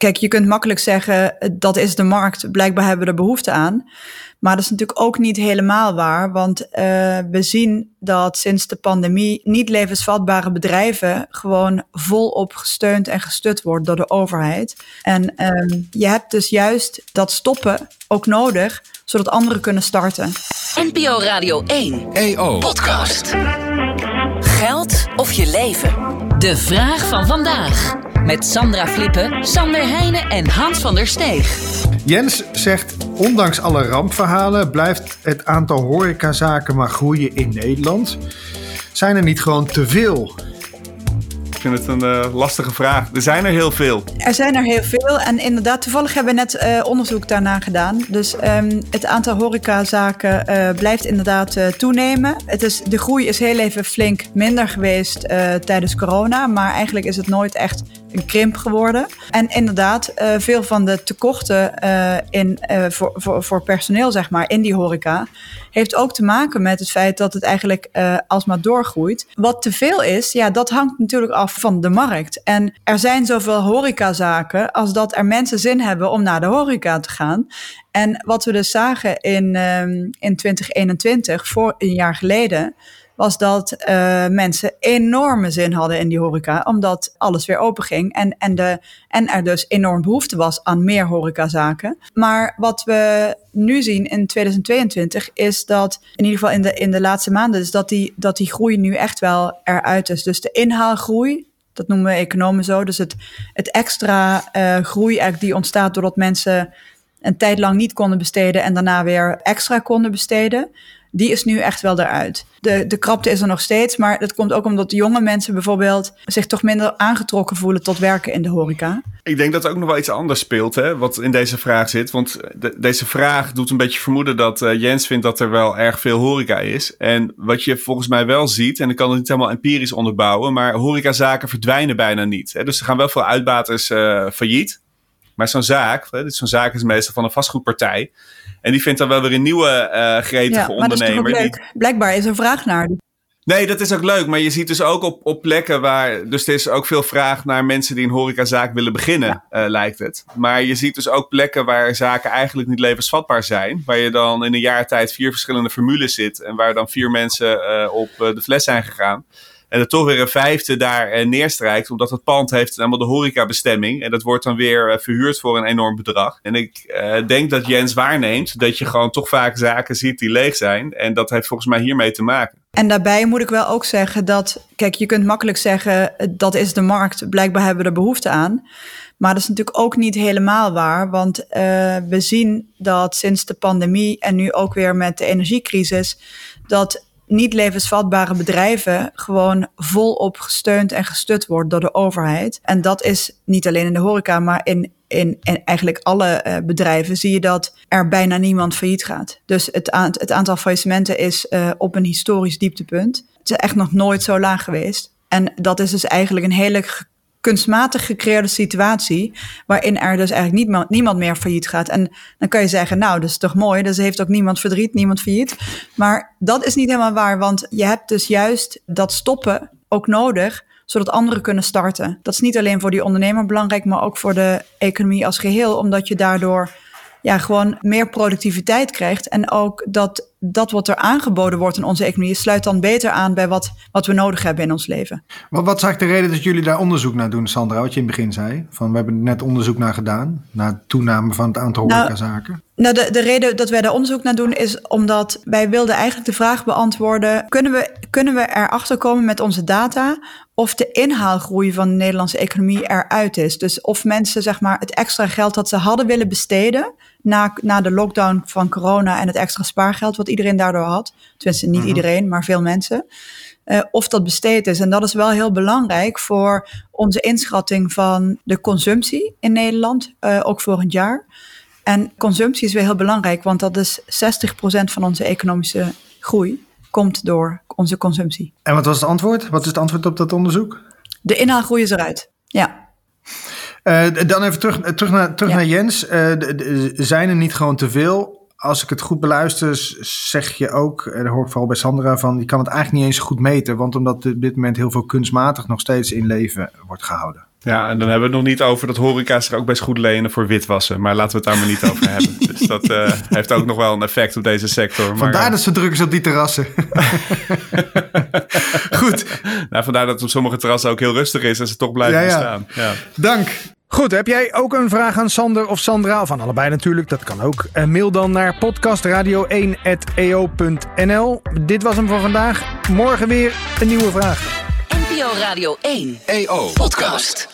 kijk, je kunt makkelijk zeggen dat is de markt, blijkbaar hebben we er behoefte aan. Maar dat is natuurlijk ook niet helemaal waar, want uh, we zien dat sinds de pandemie niet levensvatbare bedrijven gewoon volop gesteund en gestut worden door de overheid. En uh, je hebt dus juist dat stoppen ook nodig, zodat anderen kunnen starten. NPO Radio 1 EO Podcast. Geld of je leven? De vraag van vandaag. Met Sandra Flippen, Sander Heijnen en Hans van der Steeg. Jens zegt, ondanks alle rampverhalen blijft het aantal horecazaken maar groeien in Nederland. Zijn er niet gewoon te veel? Ik vind het een uh, lastige vraag. Er zijn er heel veel. Er zijn er heel veel. En inderdaad, toevallig hebben we net uh, onderzoek daarna gedaan. Dus um, het aantal horecazaken uh, blijft inderdaad toenemen. Het is, de groei is heel even flink minder geweest tijdens corona. Maar eigenlijk is het nooit echt een krimp geworden. En inderdaad, uh, veel van de tekorten uh, in, uh, voor, voor, voor personeel, zeg maar, in die horeca, heeft ook te maken met het feit dat het eigenlijk alsmaar doorgroeit. Wat te veel is, ja, dat hangt natuurlijk af van de markt. En er zijn zoveel horecazaken als dat er mensen zin hebben om naar de horeca te gaan. En wat we dus zagen in, in 2021, voor een jaar geleden was dat uh, mensen enorme zin hadden in die horeca, omdat alles weer open ging en, en, de, en er dus enorm behoefte was aan meer horecazaken. Maar wat we nu zien in 2022 is dat, in ieder geval in de, in de laatste maanden, is dat die, dat die groei nu echt wel eruit is. Dus de inhaalgroei, dat noemen we economen zo, dus het, het extra uh, groei die ontstaat doordat mensen een tijd lang niet konden besteden en daarna weer extra konden besteden die is nu echt wel eruit. De, de krapte is er nog steeds, maar dat komt ook omdat jonge mensen bijvoorbeeld zich toch minder aangetrokken voelen tot werken in de horeca. Ik denk dat er ook nog wel iets anders speelt, hè, wat in deze vraag zit. Want de, deze vraag doet een beetje vermoeden dat uh, Jens vindt dat er wel erg veel horeca is. En wat je volgens mij wel ziet, en ik kan het niet helemaal empirisch onderbouwen, maar horecazaken verdwijnen bijna niet. Hè. Dus er gaan wel veel uitbaters uh, failliet. Maar zo'n zaak, hè, zo'n zaak is meestal van een vastgoedpartij. En die vindt dan wel weer een nieuwe uh, gretige ja, ondernemer. Is die... Blijkbaar is er vraag naar. Nee, dat is ook leuk. Maar je ziet dus ook op, op plekken waar. Dus er is ook veel vraag naar mensen die een horecazaak willen beginnen, ja. uh, lijkt het. Maar je ziet dus ook plekken waar zaken eigenlijk niet levensvatbaar zijn. Waar je dan in een jaar tijd vier verschillende formules zit. En waar dan vier mensen uh, op de fles zijn gegaan. En er toch weer een vijfde daar uh, neerstrijkt. Omdat het pand heeft helemaal de horecabestemming. En dat wordt dan weer uh, verhuurd voor een enorm bedrag. En ik uh, denk dat Jens waarneemt dat je gewoon toch vaak zaken ziet die leeg zijn. En dat heeft volgens mij hiermee te maken. En daarbij moet ik wel ook zeggen dat, kijk, je kunt makkelijk zeggen dat is de markt. Blijkbaar hebben we er behoefte aan. Maar dat is natuurlijk ook niet helemaal waar, want we zien dat sinds de pandemie en nu ook weer met de energiecrisis, dat niet levensvatbare bedrijven gewoon volop gesteund en gestut worden door de overheid. En dat is niet alleen in de horeca, maar in, in, in eigenlijk alle uh, bedrijven zie je dat er bijna niemand failliet gaat. Dus het, het aantal faillissementen is uh, op een historisch dieptepunt. Het is echt nog nooit zo laag geweest. En dat is dus eigenlijk een hele kunstmatig gecreëerde situatie. waarin er dus eigenlijk niet, niemand meer failliet gaat. En dan kan je zeggen, nou, dat is toch mooi. Dus heeft ook niemand verdriet, niemand failliet. Maar dat is niet helemaal waar, want je hebt dus juist dat stoppen ook nodig zodat anderen kunnen starten. Dat is niet alleen voor die ondernemer belangrijk, maar ook voor de economie als geheel, omdat je daardoor ja, gewoon meer productiviteit krijgt. En ook dat dat wat er aangeboden wordt in onze economie sluit dan beter aan bij wat, wat we nodig hebben in ons leven. Wat, wat is eigenlijk de reden dat jullie daar onderzoek naar doen, Sandra? Wat je in het begin zei. Van we hebben net onderzoek naar gedaan, naar toename van het aantal nou, horecazaken. Nou, de, de reden dat wij daar onderzoek naar doen is omdat wij wilden eigenlijk de vraag beantwoorden: kunnen we, kunnen we erachter komen met onze data of de inhaalgroei van de Nederlandse economie eruit is? Dus of mensen zeg maar het extra geld dat ze hadden willen besteden na, na de lockdown van corona en het extra spaargeld wat iedereen daardoor had. Tenminste, niet -hmm. iedereen, maar veel mensen. Uh, of dat besteed is. En dat is wel heel belangrijk voor onze inschatting van de consumptie in Nederland, uh, ook volgend jaar. En consumptie is weer heel belangrijk, want dat is 60% van onze economische groei komt door onze consumptie. En wat was het antwoord? Wat is het antwoord op dat onderzoek? De inhaalgroei is eruit. Ja. Uh, dan even terug, terug, naar, terug ja. naar Jens. Uh, zijn er niet gewoon te veel? Als ik het goed beluister, zeg je ook, en dat hoor ik vooral bij Sandra, van je kan het eigenlijk niet eens goed meten. Want omdat op dit moment heel veel kunstmatig nog steeds in leven wordt gehouden. Ja, en dan hebben we het nog niet over dat horeca zich ook best goed lenen voor witwassen. Maar laten we het daar maar niet over hebben. Dus dat uh, heeft ook nog wel een effect op deze sector. Maar, vandaar uh, dat ze druk is op die terrassen. goed. Nou, vandaar dat het op sommige terrassen ook heel rustig is en ze toch blijven ja, ja. staan. Ja. Dank. Goed, heb jij ook een vraag aan Sander of Sandra? Of aan allebei natuurlijk, dat kan ook. Uh, mail dan naar podcastradio1.eo.nl. Dit was hem voor vandaag. Morgen weer een nieuwe vraag. NPO Radio 1 EO Podcast.